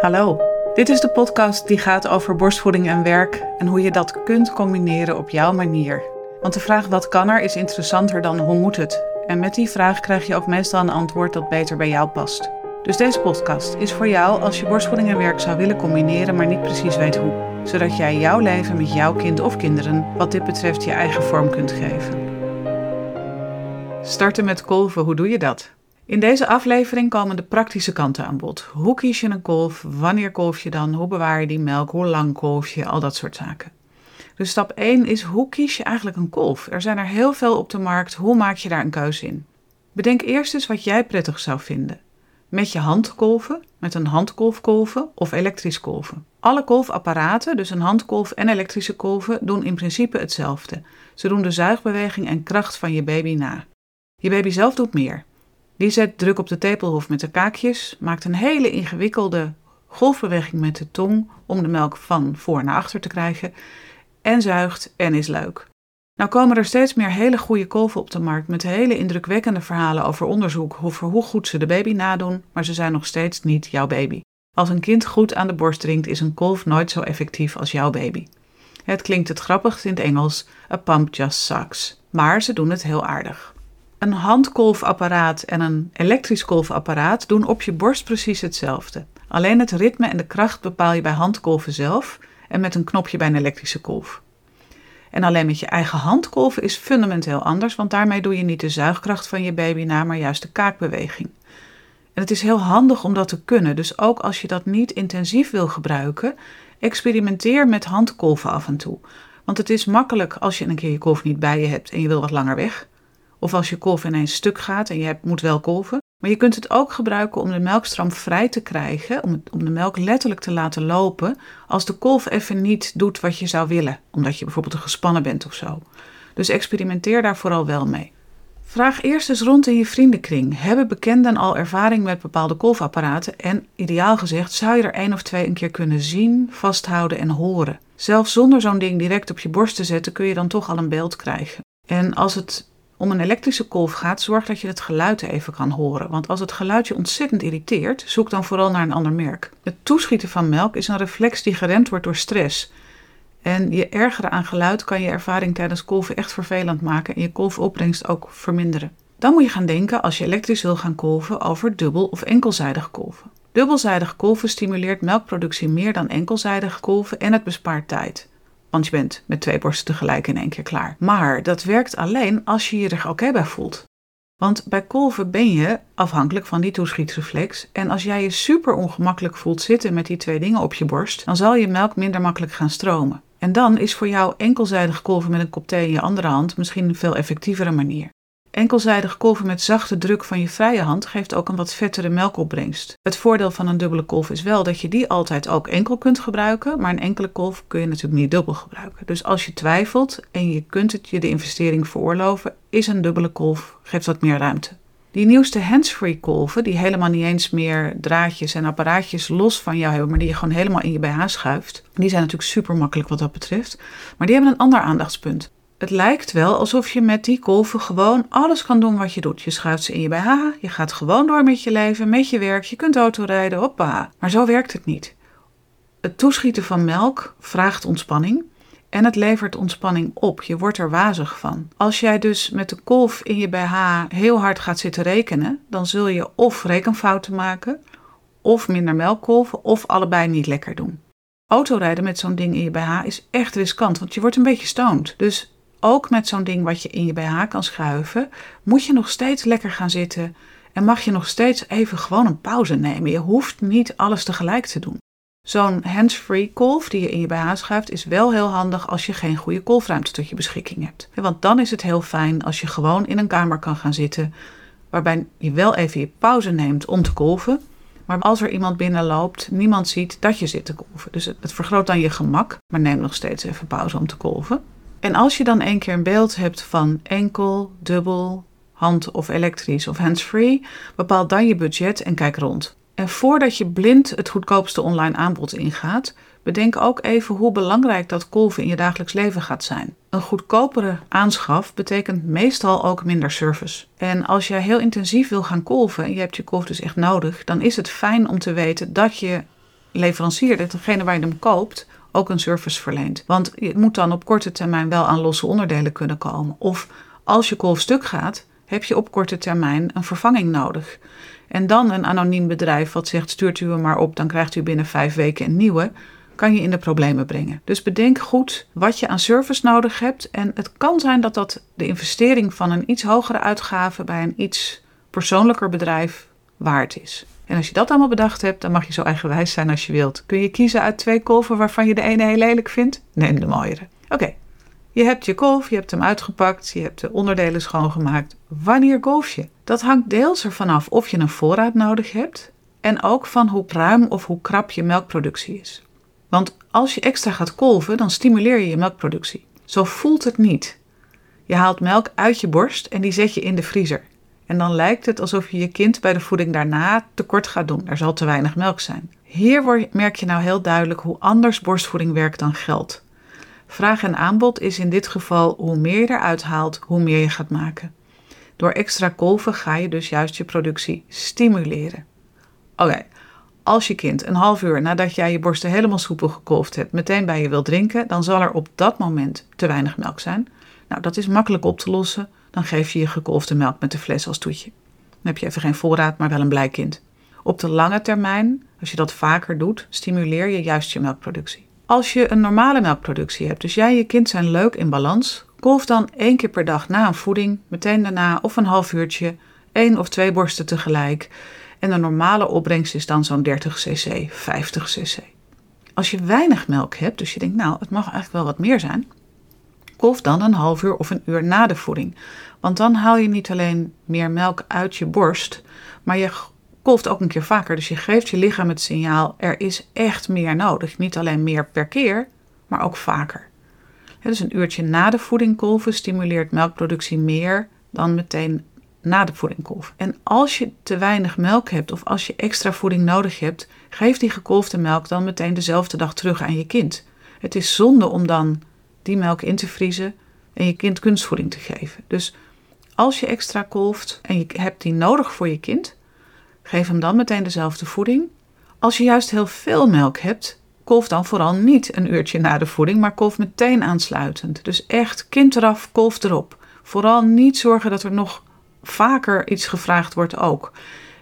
Hallo, dit is de podcast die gaat over borstvoeding en werk en hoe je dat kunt combineren op jouw manier. Want de vraag wat kan er is interessanter dan hoe moet het. En met die vraag krijg je ook meestal een antwoord dat beter bij jou past. Dus deze podcast is voor jou als je borstvoeding en werk zou willen combineren, maar niet precies weet hoe. Zodat jij jouw leven met jouw kind of kinderen wat dit betreft je eigen vorm kunt geven. Starten met kolven, hoe doe je dat? In deze aflevering komen de praktische kanten aan bod. Hoe kies je een kolf? Wanneer kolf je dan? Hoe bewaar je die melk? Hoe lang kolf je? Al dat soort zaken. Dus stap 1 is hoe kies je eigenlijk een kolf? Er zijn er heel veel op de markt. Hoe maak je daar een keuze in? Bedenk eerst eens wat jij prettig zou vinden. Met je hand kolven, met een handkolf kolven of elektrisch kolven. Alle kolfapparaten, dus een handkolf en elektrische kolven, doen in principe hetzelfde. Ze doen de zuigbeweging en kracht van je baby na. Je baby zelf doet meer. Die zet druk op de tepelhof met de kaakjes, maakt een hele ingewikkelde golfbeweging met de tong om de melk van voor naar achter te krijgen en zuigt en is leuk. Nou komen er steeds meer hele goede kolven op de markt met hele indrukwekkende verhalen over onderzoek over hoe goed ze de baby nadoen, maar ze zijn nog steeds niet jouw baby. Als een kind goed aan de borst drinkt, is een kolf nooit zo effectief als jouw baby. Het klinkt het grappigst in het Engels: a pump just sucks. Maar ze doen het heel aardig. Een handkolfapparaat en een elektrisch kolfapparaat doen op je borst precies hetzelfde. Alleen het ritme en de kracht bepaal je bij handkolven zelf en met een knopje bij een elektrische kolf. En alleen met je eigen handkolven is fundamenteel anders, want daarmee doe je niet de zuigkracht van je baby na, maar juist de kaakbeweging. En het is heel handig om dat te kunnen, dus ook als je dat niet intensief wil gebruiken, experimenteer met handkolven af en toe. Want het is makkelijk als je een keer je kolf niet bij je hebt en je wil wat langer weg. Of als je kolf ineens stuk gaat en je hebt, moet wel kolven. Maar je kunt het ook gebruiken om de melkstroom vrij te krijgen, om, om de melk letterlijk te laten lopen, als de kolf even niet doet wat je zou willen, omdat je bijvoorbeeld gespannen bent of zo. Dus experimenteer daar vooral wel mee. Vraag eerst eens rond in je vriendenkring. Hebben bekenden al ervaring met bepaalde kolfapparaten? En ideaal gezegd, zou je er één of twee een keer kunnen zien, vasthouden en horen? Zelfs zonder zo'n ding direct op je borst te zetten, kun je dan toch al een beeld krijgen. En als het om een elektrische kolf gaat, zorg dat je het geluid even kan horen. Want als het geluid je ontzettend irriteert, zoek dan vooral naar een ander merk. Het toeschieten van melk is een reflex die geremd wordt door stress. En je ergeren aan geluid kan je ervaring tijdens kolven echt vervelend maken en je kolfopbrengst ook verminderen. Dan moet je gaan denken als je elektrisch wil gaan kolven over dubbel- of enkelzijdig kolven. Dubbelzijdig kolven stimuleert melkproductie meer dan enkelzijdig kolven en het bespaart tijd. Want je bent met twee borsten tegelijk in één keer klaar. Maar dat werkt alleen als je je er oké bij voelt. Want bij kolven ben je afhankelijk van die toeschietsreflex. En als jij je super ongemakkelijk voelt zitten met die twee dingen op je borst, dan zal je melk minder makkelijk gaan stromen. En dan is voor jou enkelzijdig kolven met een kop thee in je andere hand misschien een veel effectievere manier. Enkelzijdig kolven met zachte druk van je vrije hand geeft ook een wat vettere melkopbrengst. Het voordeel van een dubbele kolf is wel dat je die altijd ook enkel kunt gebruiken, maar een enkele kolf kun je natuurlijk niet dubbel gebruiken. Dus als je twijfelt en je kunt het je de investering veroorloven, is een dubbele kolf, geeft wat meer ruimte. Die nieuwste handsfree kolven, die helemaal niet eens meer draadjes en apparaatjes los van jou hebben, maar die je gewoon helemaal in je BH schuift, die zijn natuurlijk super makkelijk wat dat betreft. Maar die hebben een ander aandachtspunt. Het lijkt wel alsof je met die kolven gewoon alles kan doen wat je doet. Je schuift ze in je BH, je gaat gewoon door met je leven, met je werk, je kunt autorijden, hoppa. Maar zo werkt het niet. Het toeschieten van melk vraagt ontspanning en het levert ontspanning op. Je wordt er wazig van. Als jij dus met de kolf in je BH heel hard gaat zitten rekenen, dan zul je of rekenfouten maken, of minder melk kolven, of allebei niet lekker doen. Autorijden met zo'n ding in je BH is echt riskant, want je wordt een beetje stoned. Dus ook met zo'n ding wat je in je BH kan schuiven, moet je nog steeds lekker gaan zitten en mag je nog steeds even gewoon een pauze nemen. Je hoeft niet alles tegelijk te doen. Zo'n hands-free kolf die je in je BH schuift is wel heel handig als je geen goede kolfruimte tot je beschikking hebt. Want dan is het heel fijn als je gewoon in een kamer kan gaan zitten waarbij je wel even je pauze neemt om te kolven. Maar als er iemand binnenloopt, niemand ziet dat je zit te kolven. Dus het vergroot dan je gemak, maar neem nog steeds even pauze om te kolven. En als je dan een keer een beeld hebt van enkel, dubbel, hand of elektrisch of hands-free, bepaal dan je budget en kijk rond. En voordat je blind het goedkoopste online aanbod ingaat, bedenk ook even hoe belangrijk dat kolven in je dagelijks leven gaat zijn. Een goedkopere aanschaf betekent meestal ook minder service. En als jij heel intensief wil gaan kolven en je hebt je kolf dus echt nodig, dan is het fijn om te weten dat je leverancier, degene waar je hem koopt, ook een service verleent. Want het moet dan op korte termijn wel aan losse onderdelen kunnen komen. Of als je kolf stuk gaat, heb je op korte termijn een vervanging nodig. En dan een anoniem bedrijf wat zegt stuurt u hem maar op, dan krijgt u binnen vijf weken een nieuwe, kan je in de problemen brengen. Dus bedenk goed wat je aan service nodig hebt. En het kan zijn dat dat de investering van een iets hogere uitgave bij een iets persoonlijker bedrijf waard is. En als je dat allemaal bedacht hebt, dan mag je zo eigenwijs zijn als je wilt. Kun je kiezen uit twee kolven waarvan je de ene heel lelijk vindt? Neem de mooiere. Oké, je hebt je kolf, je hebt hem uitgepakt, je hebt de onderdelen schoongemaakt. Wanneer golf je? Dat hangt deels ervan af of je een voorraad nodig hebt en ook van hoe ruim of hoe krap je melkproductie is. Want als je extra gaat kolven, dan stimuleer je je melkproductie. Zo voelt het niet. Je haalt melk uit je borst en die zet je in de vriezer. En dan lijkt het alsof je je kind bij de voeding daarna tekort gaat doen. Er zal te weinig melk zijn. Hier merk je nou heel duidelijk hoe anders borstvoeding werkt dan geld. Vraag en aanbod is in dit geval hoe meer je eruit haalt, hoe meer je gaat maken. Door extra kolven ga je dus juist je productie stimuleren. Oké, als je kind een half uur nadat jij je borsten helemaal soepel gekolfd hebt, meteen bij je wil drinken, dan zal er op dat moment te weinig melk zijn. Nou, dat is makkelijk op te lossen. Dan geef je je gekolfde melk met de fles als toetje. Dan heb je even geen voorraad, maar wel een blij kind. Op de lange termijn, als je dat vaker doet, stimuleer je juist je melkproductie. Als je een normale melkproductie hebt, dus jij en je kind zijn leuk in balans, kolf dan één keer per dag na een voeding, meteen daarna of een half uurtje, één of twee borsten tegelijk. En de normale opbrengst is dan zo'n 30 cc, 50 cc. Als je weinig melk hebt, dus je denkt, nou, het mag eigenlijk wel wat meer zijn, kolf dan een half uur of een uur na de voeding. Want dan haal je niet alleen meer melk uit je borst, maar je kolft ook een keer vaker. Dus je geeft je lichaam het signaal: er is echt meer nodig. Niet alleen meer per keer, maar ook vaker. dus een uurtje na de voeding kolven stimuleert melkproductie meer dan meteen na de voeding kolven. En als je te weinig melk hebt of als je extra voeding nodig hebt, geef die gekolfde melk dan meteen dezelfde dag terug aan je kind. Het is zonde om dan die melk in te vriezen en je kind kunstvoeding te geven. Dus als je extra kolft en je hebt die nodig voor je kind, geef hem dan meteen dezelfde voeding. Als je juist heel veel melk hebt, kolf dan vooral niet een uurtje na de voeding, maar kolf meteen aansluitend. Dus echt kind eraf, kolf erop. Vooral niet zorgen dat er nog vaker iets gevraagd wordt ook.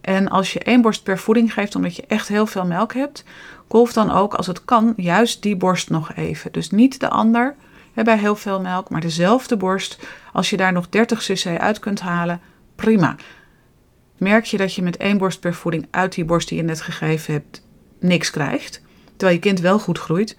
En als je één borst per voeding geeft omdat je echt heel veel melk hebt, kolf dan ook als het kan juist die borst nog even. Dus niet de ander hè, bij heel veel melk, maar dezelfde borst. Als je daar nog 30 cc uit kunt halen, prima. Merk je dat je met één borst per voeding uit die borst die je net gegeven hebt niks krijgt, terwijl je kind wel goed groeit,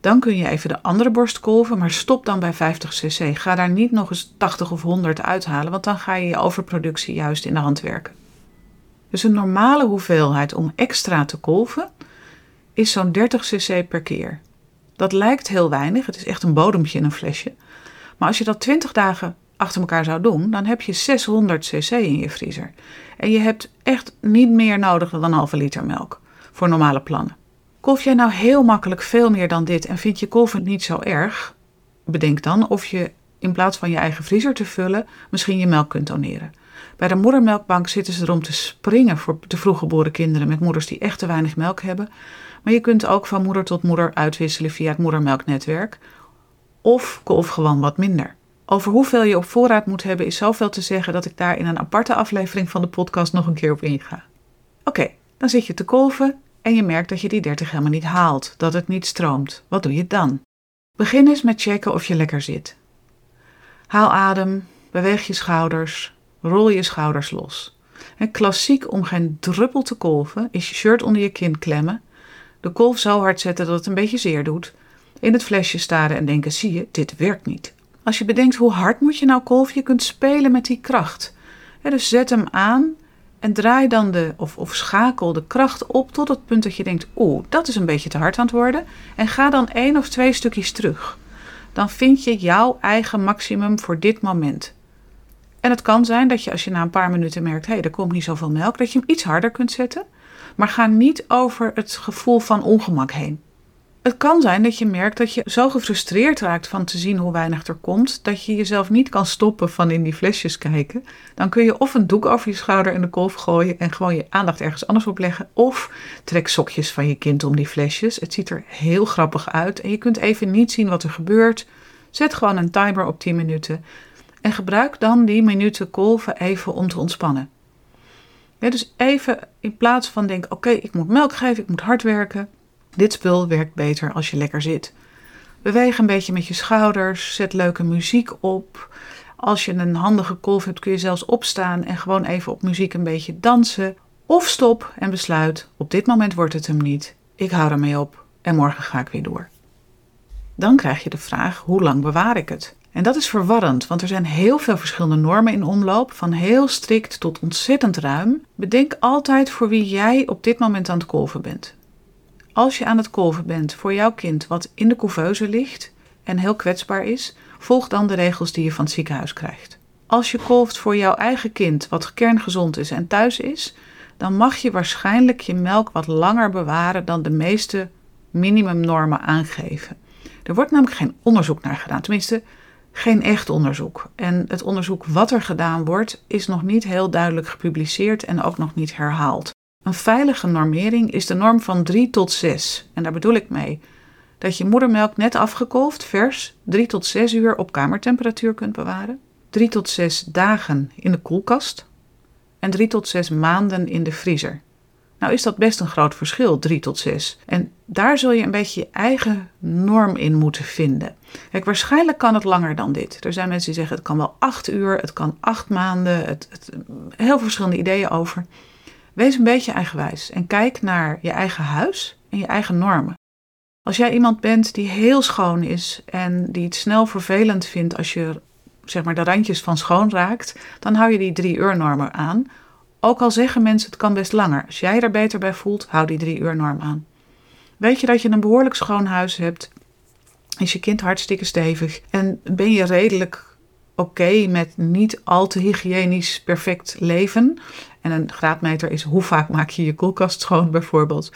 dan kun je even de andere borst kolven, maar stop dan bij 50 cc. Ga daar niet nog eens 80 of 100 uithalen, want dan ga je je overproductie juist in de hand werken. Dus een normale hoeveelheid om extra te kolven is zo'n 30 cc per keer. Dat lijkt heel weinig, het is echt een bodempje in een flesje. Maar als je dat 20 dagen achter elkaar zou doen, dan heb je 600 cc in je vriezer. En je hebt echt niet meer nodig dan een halve liter melk voor normale plannen. Kolf jij nou heel makkelijk veel meer dan dit en vind je kolven niet zo erg? Bedenk dan of je in plaats van je eigen vriezer te vullen, misschien je melk kunt doneren. Bij de moedermelkbank zitten ze erom te springen voor te vroeggeboren kinderen met moeders die echt te weinig melk hebben. Maar je kunt ook van moeder tot moeder uitwisselen via het moedermelknetwerk. Of kolf gewoon wat minder. Over hoeveel je op voorraad moet hebben is zoveel te zeggen dat ik daar in een aparte aflevering van de podcast nog een keer op inga. Oké, dan zit je te kolven en je merkt dat je die 30 helemaal niet haalt, dat het niet stroomt. Wat doe je dan? Begin eens met checken of je lekker zit. Haal adem, beweeg je schouders, rol je schouders los. En klassiek om geen druppel te kolven is je shirt onder je kin klemmen, de kolf zo hard zetten dat het een beetje zeer doet, in het flesje staren en denken: zie je, dit werkt niet. Als je bedenkt hoe hard moet je nou kolven, je kunt spelen met die kracht. dus zet hem aan en draai dan de, of, of schakel de kracht op tot het punt dat je denkt: oeh, dat is een beetje te hard aan het worden. En ga dan één of twee stukjes terug. Dan vind je jouw eigen maximum voor dit moment. En het kan zijn dat je als je na een paar minuten merkt: hé, hey, er komt niet zoveel melk, dat je hem iets harder kunt zetten. Maar ga niet over het gevoel van ongemak heen. Het kan zijn dat je merkt dat je zo gefrustreerd raakt van te zien hoe weinig er komt, dat je jezelf niet kan stoppen van in die flesjes kijken. Dan kun je of een doek over je schouder in de kolf gooien en gewoon je aandacht ergens anders op leggen, of trek sokjes van je kind om die flesjes. Het ziet er heel grappig uit en je kunt even niet zien wat er gebeurt. Zet gewoon een timer op 10 minuten en gebruik dan die minuten kolven even om te ontspannen. dus even in plaats van denken: oké, ik moet melk geven, ik moet hard werken. Dit spul werkt beter als je lekker zit. Beweeg een beetje met je schouders, zet leuke muziek op. Als je een handige kolf hebt, kun je zelfs opstaan en gewoon even op muziek een beetje dansen. Of stop en besluit: op dit moment wordt het hem niet. Ik hou ermee op en morgen ga ik weer door. Dan krijg je de vraag: hoe lang bewaar ik het? En dat is verwarrend, want er zijn heel veel verschillende normen in omloop, van heel strikt tot ontzettend ruim. Bedenk altijd voor wie jij op dit moment aan het kolven bent. Als je aan het kolven bent voor jouw kind wat in de couveuse ligt en heel kwetsbaar is, volg dan de regels die je van het ziekenhuis krijgt. Als je kolft voor jouw eigen kind wat kerngezond is en thuis is, dan mag je waarschijnlijk je melk wat langer bewaren dan de meeste minimumnormen aangeven. Er wordt namelijk geen onderzoek naar gedaan, tenminste geen echt onderzoek. En het onderzoek wat er gedaan wordt is nog niet heel duidelijk gepubliceerd en ook nog niet herhaald. Een veilige normering is de norm van 3 tot 6. En daar bedoel ik mee dat je moedermelk net afgekolfd, vers, 3 tot 6 uur op kamertemperatuur kunt bewaren, 3 tot 6 dagen in de koelkast en 3 tot 6 maanden in de vriezer. Nou is dat best een groot verschil, 3 tot 6. En daar zul je een beetje je eigen norm in moeten vinden. Kijk, waarschijnlijk kan het langer dan dit. Er zijn mensen die zeggen het kan wel 8 uur, het kan 8 maanden, het, het, heel verschillende ideeën over. Wees een beetje eigenwijs en kijk naar je eigen huis en je eigen normen. Als jij iemand bent die heel schoon is en die het snel vervelend vindt als je zeg maar de randjes van schoon raakt, dan hou je die drie uur normen aan. Ook al zeggen mensen het kan best langer. Als jij er beter bij voelt, hou die drie uur norm aan. Weet je dat je een behoorlijk schoon huis hebt? Is je kind hartstikke stevig? En ben je redelijk oké met niet al te hygiënisch perfect leven? En een graadmeter is hoe vaak maak je je koelkast schoon bijvoorbeeld.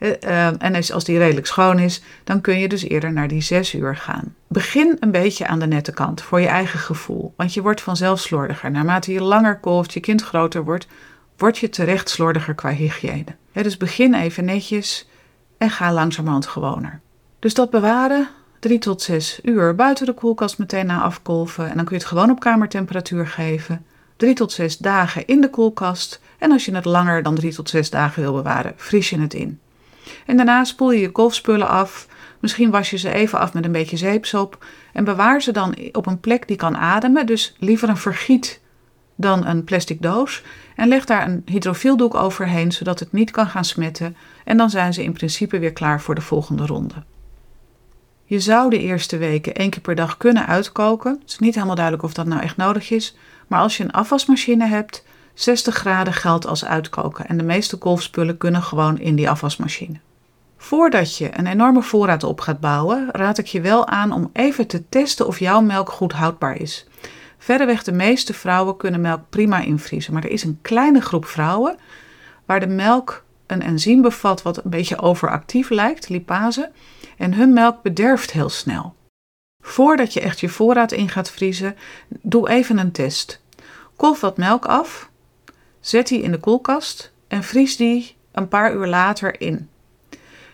Eh, eh, en als die redelijk schoon is, dan kun je dus eerder naar die zes uur gaan. Begin een beetje aan de nette kant voor je eigen gevoel, want je wordt vanzelf slordiger. Naarmate je langer kolft, je kind groter wordt, word je terecht slordiger qua hygiëne. dus begin even netjes en ga langzamerhand gewoner. Dus dat bewaren, 3 tot 6 uur buiten de koelkast meteen na afkolven. En dan kun je het gewoon op kamertemperatuur geven. 3 tot 6 dagen in de koelkast. En als je het langer dan 3 tot 6 dagen wil bewaren, vries je het in. En daarna spoel je je kolfspullen af. Misschien was je ze even af met een beetje zeepsop. En bewaar ze dan op een plek die kan ademen. Dus liever een vergiet dan een plastic doos. En leg daar een hydrofieldoek overheen, zodat het niet kan gaan smetten. En dan zijn ze in principe weer klaar voor de volgende ronde. Je zou de eerste weken één keer per dag kunnen uitkoken. Het is niet helemaal duidelijk of dat nou echt nodig is. Maar als je een afwasmachine hebt, 60 graden geldt als uitkoken. En de meeste kolfspullen kunnen gewoon in die afwasmachine. Voordat je een enorme voorraad op gaat bouwen, raad ik je wel aan om even te testen of jouw melk goed houdbaar is. Verreweg de meeste vrouwen kunnen melk prima invriezen, maar er is een kleine groep vrouwen waar de melk een enzym bevat wat een beetje overactief lijkt, lipase, en hun melk bederft heel snel. Voordat je echt je voorraad in gaat vriezen, doe even een test. Kolf wat melk af, zet die in de koelkast en vries die een paar uur later in.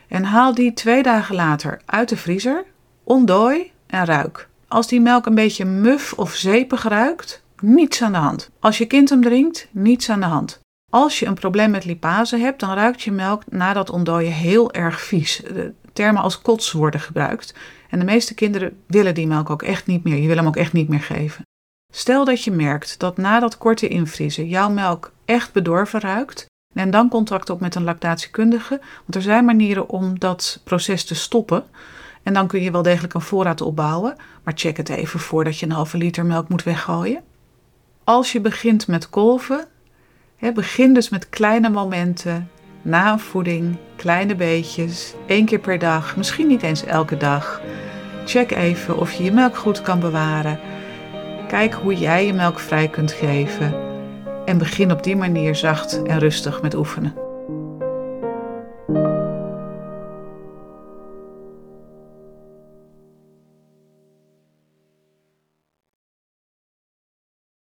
En haal die twee dagen later uit de vriezer, ontdooi en ruik. Als die melk een beetje muf of zeepig ruikt, niets aan de hand. Als je kind hem drinkt, niets aan de hand. Als je een probleem met lipase hebt, dan ruikt je melk na dat ontdooien heel erg vies. De termen als kots worden gebruikt. En de meeste kinderen willen die melk ook echt niet meer. Je wil hem ook echt niet meer geven. Stel dat je merkt dat na dat korte invriezen jouw melk echt bedorven ruikt. Neem dan contact op met een lactatiekundige, want er zijn manieren om dat proces te stoppen. En dan kun je wel degelijk een voorraad opbouwen, maar check het even voordat je een halve liter melk moet weggooien. Als je begint met kolven, begin dus met kleine momenten na een voeding, kleine beetjes, één keer per dag, misschien niet eens elke dag. Check even of je je melk goed kan bewaren. Kijk hoe jij je melk vrij kunt geven. En begin op die manier zacht en rustig met oefenen.